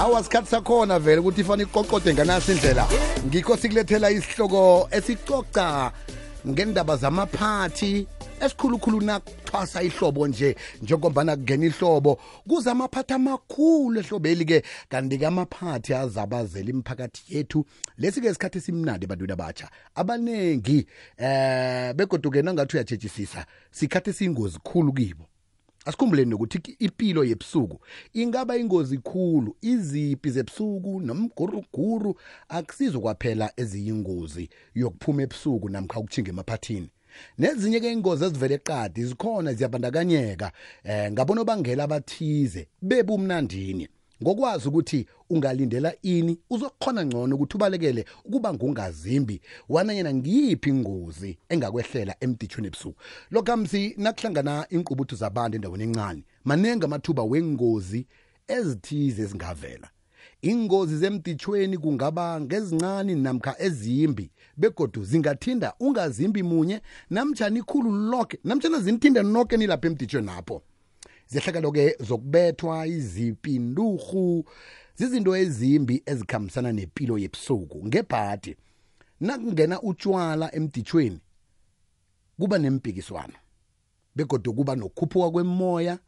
awa sikhathi sakhona vele ukuthi ifana iqoqode nganaso indlela ngikho sikulethela isihloko esicoca ngendaba zamaphathi esikhulukhulu nakuthwasa ihlobo nje njengombana kungena ihlobo kuze amaphathi amakhulu ehlobeli-ke kanti-ke amaphathi azabazela imiphakathi yethu lesi-ke sikhathi esimnandi ebantwini abatsha abaningi um eh, begoduke nangathi uyajejisisa sikhathi esiyingozi khulu kibo asikhumbule nokuthi impilo yebusuku ingaba ingozi khulu iziphi zebusuku nomguruguru akusizo kwaphela eziyingozi yokuphuma ebusuku namkha ukuthinga emaphathini nezinye ke ingozi ezivele eqadi zikhona ziyabandakanyeka um eh, ngabonobangela abathize bebumnandini ngokwazi ukuthi ungalindela ini uzokhona ngcono ukuthi ubalekele ukuba ngungazimbi wananyana ngiyiphi ingozi engakwehlela emditshweni ebusuku lokamsi nakuhlangana inqubuthu zabantu endaweni encane maningi amathuba wengozi ezithize ezingavela ingozi zemditshweni kungaba ngezincane namkha ezimbi begodu zingathinda ungazimbi munye namtshana ikhulu lonke namtshana zinithinda noke nilapha emditshweni apho zehlakalo-ke zokubethwa izipi nduhu zizinto ezimbi ezikhambisana nempilo yebusuku ngebhadi nakungena utshwala emditshweni kuba nempikiswano begodwa kuba nokukhuphuka kwemoya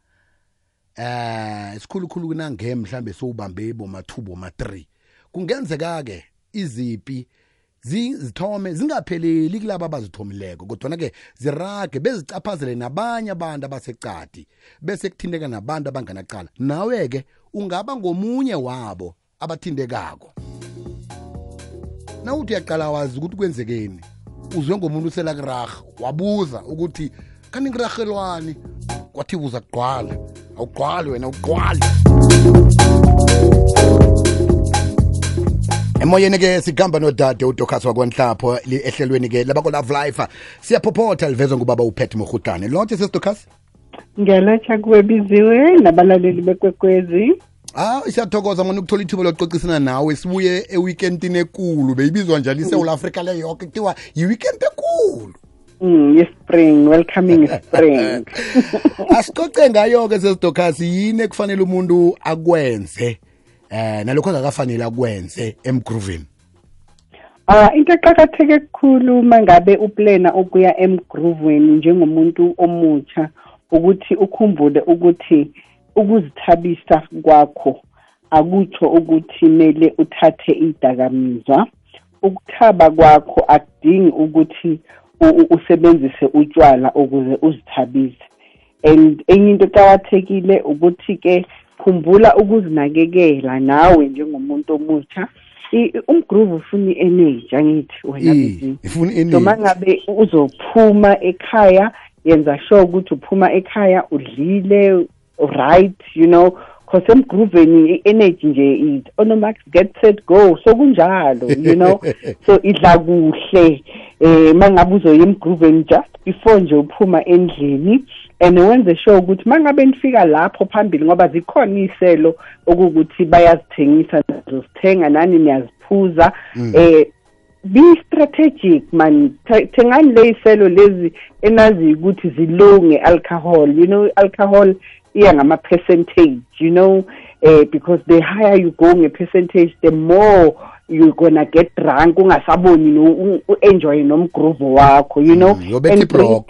eh sikhulukhulu kunange mhlambe sowubambe bomathubo ma-3 kungenzeka-ke izipi zithome zingapheleli kulaba abazithomileko kodwana-ke zirage bezicaphazele nabanye abantu abasecadi bese kuthindeka nabantu abanganaqala nawe-ke ungaba ngomunye wabo abathindekako nawuthi uyaqala wazi ukuthi kwenzekeni uzwe ngomuntu uselakiraha wabuza ukuthi kanti ngirahelwani kwathi buza kugqwala awugqwali wena ugqwali emoyeni-ke sigamba nodade udokhaswa kwanhlapho ehlelweni-ke labakolav life siyaphophotha livezwe ngubaba upat mohutane lonke sesidokhasi ngiyalotsha kuwe biziwe nabalaleli bekwekwezi ah siyathokoza mona ukuthola ithuba lokucocisana nawe sibuye eweekendini ekulu beyibizwa njalo mm. isewula afrika le yoke kuthiwa yiweekend ekulu Mm, spring welcoming spring asicoce ngayo-ke sesidokhasi yini ekufanele umuntu akwenze eh nalokho akakafanele akwenze emgrooveni Ah into eqhakatheke kukhulu mangabe uplena ukuya emgrooveni njengomuntu omutsha ukuthi ukhumbule ukuthi ukuzithabisa kwakho akutsho ukuthi mele uthathe idakamizwa ukuthaba kwakho akudingi ukuthi usebenzise utshwala ukuze uzithabise and enye into eqakathekile ukuthi ke khumbula ukuzinakekela nawe njengomuntu omutsha umgroove ufuna i-energy angithi wena so mangabe uzophuma ekhaya yenza sure ukuthi uphuma ekhaya udlile right you know cause emgrooveni i-energy nje it onomax get set go so kunjalo you know so idla kuhle um mangabe uzoya emgrooveni just before nje uphuma endlini and wenze sure ukuthi mangabe nifika lapho phambili ngoba zikhona iselo okuwukuthi bayazithengisa zozithenga nani niyaziphuza mm. eh be strategic man thengani leyiselo lezi enaziyo ukuthi zilow nge-alcohol you know alcohol iya ngama-percentage you know eh because the higher you go nge-percentage the more you're gonna get drunk ungasaboni uenjoye nomgruvo wakho you know mm, andrink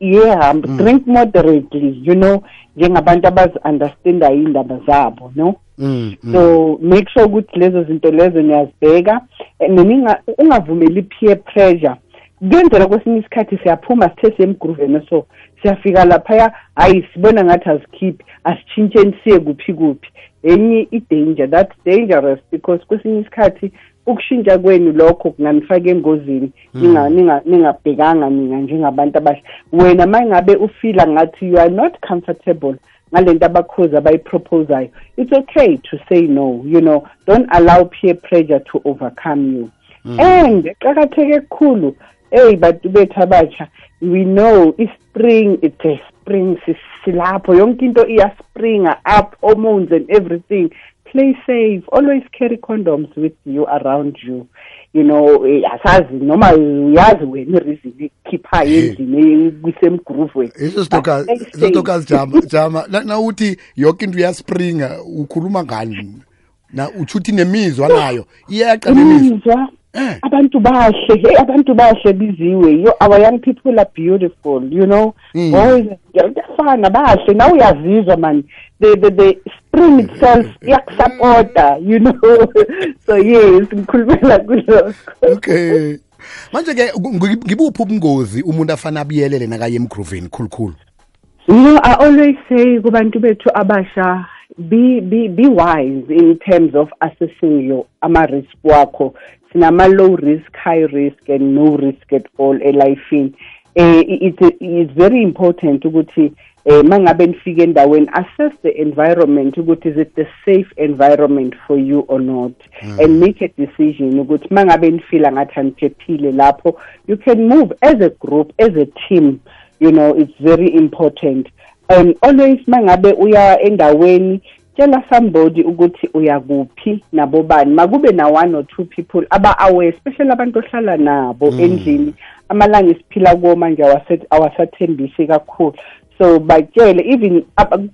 yeah um, mm. drink moderately you know njengabantu abazi-understandayo iy'ndaba zabo no mm, so make sure ukuthi lezo zinto lezo niyazibheka then ungavumeli peer pressure kuyenzela kwesinye isikhathi siyaphuma sithe siyemgruveni so siyafika laphaya hhayi sibona ngathi azikhiphi asitshintsheni siye kuphi kuphi enye i-danger that's dangerous because kwesinye isikhathi ukushintsha kwenu lokho kunganifaka engozini hmm. ningabhekanga mina njengabantu abahle wena uma ngabe ufila ngathi you are not comfortable ngale nto abakhozi abayiproposayo it's okay to say no you know don't allow peer pressure to overcome you hmm. and qakatheke kukhulu eyi bantu bethu abatsha we know i-spring it's springs silapho yonke into iyaspringa up hormones and everything play safe always carry condoms with you around you you know eh, asazi noma uyazi wena ireason ekhiphayo endlini kwisemgroovenisistokazijama nauthi yonke into iyaspringa ukhuluma ngani uthuthi nemizwa nayo iyaqa nemizwa Eh. abantu bahle hey eh, abantu bahle biziwe yo our young people are beautiful you know mm. always fana bahle nawe uyazizwa man the the the spring itself iyakusupporta you know so yes ngikhulumela kulokho okay manje ke ngibuphi ubungozi umuntu afana abiyelele nakaye emgrooveni khulukhulu you know i always say kubantu bethu abasha be be be wise in terms of assessing your ama risk wakho sinama-low risk high risk and no risk at all elifini um eh, it's very important ukuthi eh, um ma ngabe nifike endaweni assess the environment ukuthi is it the safe environment for you or not hmm. and make a decision ukuthi ma ngabe nifila ngathi aniphephile lapho you can move as a group as a team you know it's very important and always ma ngabe uya endaweni tshela somebody ukuthi uyakuphi nabobani makube na-one or two people aba-aware especially abantu ohlala nabo mm. endlini amalanga esiphila kuwo manje awasathembisi kakhulu so batshele even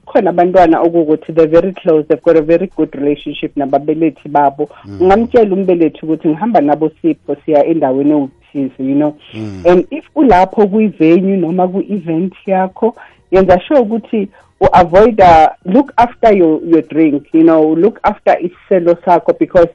kukhona abantwana okuwukuthi the very close they've got a very good relationship nababelethi babo ungamtshela mm. umbelethi ukuthi ngihamba nabo sipho siya endaweni ewu activities you know mm. and if ulapho kwi-venue noma kwi-event yakho yenza sure ukuthi u-avoid uh, look after your, your drink you know look after isiselo sakho because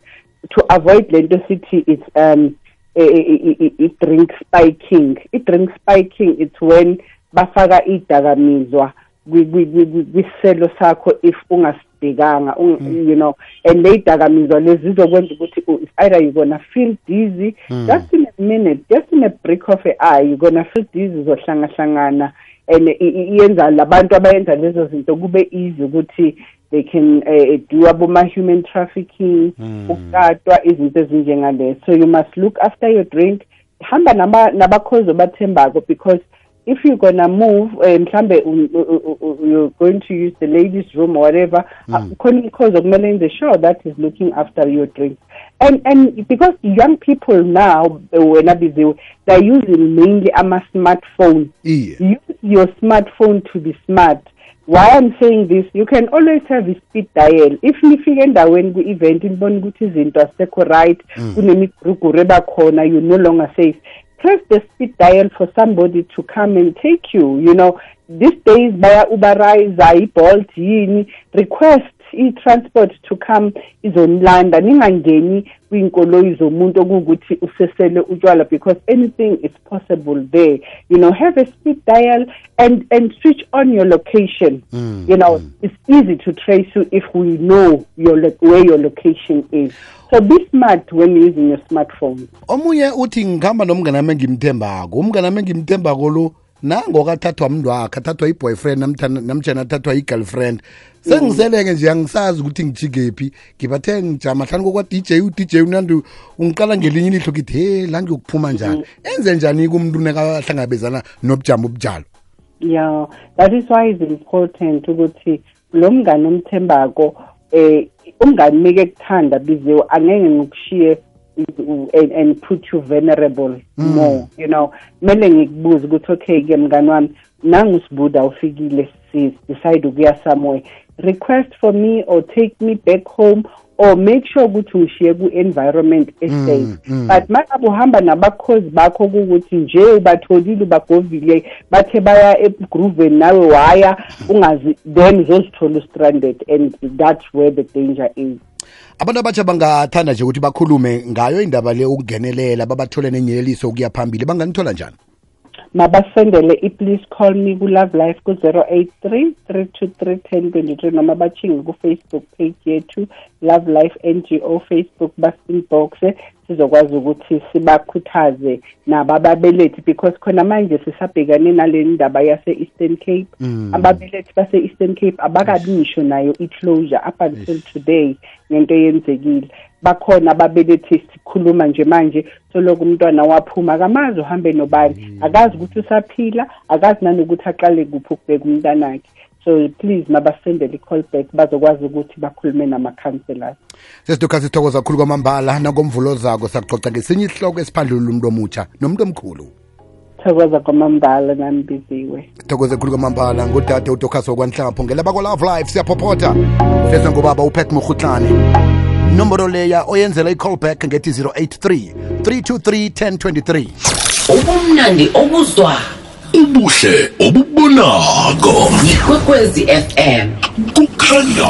to avoid le nto sithi it's um i-drink spiking i-drink spiking it's when bafaka iy'dakamizwa kwisiselo sakho if ungasidikanga mm. you know and ley'dakamizwa lezi zokwenza ukuthi either you gonna feel dizzy mm minute just in a break of an eye kona fridizi izohlangahlangana and iyenza labantu abayenza lezo zinto kube easy ukuthi they can uh, do aboma-human trafficking ukukatwa hmm. mm. izinto ezinjengalezo so you must look after your drink hamba nabakhozi naba obathembako because if you're gonna move um eh, mhlawumbe you're going to use the ladies room or whatever hmm. khona umkhozi okumele in the show that is looking after your drink mm. And and because young people now they're using mainly a smartphone. Yeah. Use your smartphone to be smart. Why I'm saying this, you can always have a speed dial. If you nifika when ku-event nibona ukuthi izinto azisekho right mm. kunemiguruguru ebakhona you're no longer safe press the speed dial for somebody to come and take you. You know, these days baya Uberize, iBolt, yini, request i-transport to come izonilanda ningangeni kwiy'nkoloyi zomuntu okuwukuthi usesele utshwala because anything is possible there you know have a speed dial and and switch on your location mm -hmm. you know mm. it's easy to trace you if we know your where your location is so be smart when you're using your smartphone omunye uthi ngihamba nomnganami engimthembako umnganami engimthembako lo nangoko athathwa wakhe athathwa i-boyfriend namjani athathwa i-girlfriend sengiseleke nje angisazi ukuthi ngijikephi ngibathe ngijama hlani kokwa-dj u-dj unandi ungiqala ngelinye ilihlo kithi he la ngiyokuphuma njani mm. enze njani-ke umntu unekahlangabezana nobujama ubujalo ya that is why is important ukuthi lo mngane omthembako um eh, umngani umeke kuthanda biziwe angeke ngikushiye and, and put you vulnerable mm. more you know kumele ngikubuze ukuthi okay-ke mngani wami nangusibuda ufikile decide ukuya somewhere request for me or take me back home or make sure ukuthi ngishiye ku-environment estate mm, mm. but ma ngabe uhamba nabakhozi bakho kuwukuthi nje ubatholile ubagovile bathe baya egrooveni nawe waya mm. ungazi then uzozithola u-stranded and that's where the danger is abantu abatsha bangathanda nje ukuthi bakhulume ngayo indaba le ukungenelela babathole nenyeleliso ukuya phambili banganithola njani mabasendele i-please call me ku-love life ku-zero eight three three two three ten twenty three noma bachinge ku-facebook page yethu love life n g o facebook basinboxe sizokwazi ukuthi sibakhuthaze nabo ababelethi because khona manje sisabhekane nale ndaba yase-eastern cape mm. ababelethi base-eastern cape abakabisho nayo i-closure up until today ngento yenzekile bakhona ababelethi sikhuluma nje manje soloko umntwana waphuma akamazi uhambe nobani mm. akazi ukuthi usaphila akazi nanokuthi aqale kuphi ukubeka umntanakhe so please mabasendele i-call back bazokwazi ukuthi bakhulume nama namakhanselors sesidukha sithokoza kakhulu kwamambala nangomvulo zako sakuxoxa ngesinye isihloko esiphandlulula umuntu omutsha nomuntu omkhulu thokoza kwamambala nami biziwe thokoze khulu kwamambala ngudade udokhaso wakwanhlapho ngelaba live life siyaphophotha seza ngobaba upet mohutlane nomboro leya oyenzela i ngethi 083 323 1023 ubumnandi obuzwa ubuhle obubonako yikwekwezi fm kukhanya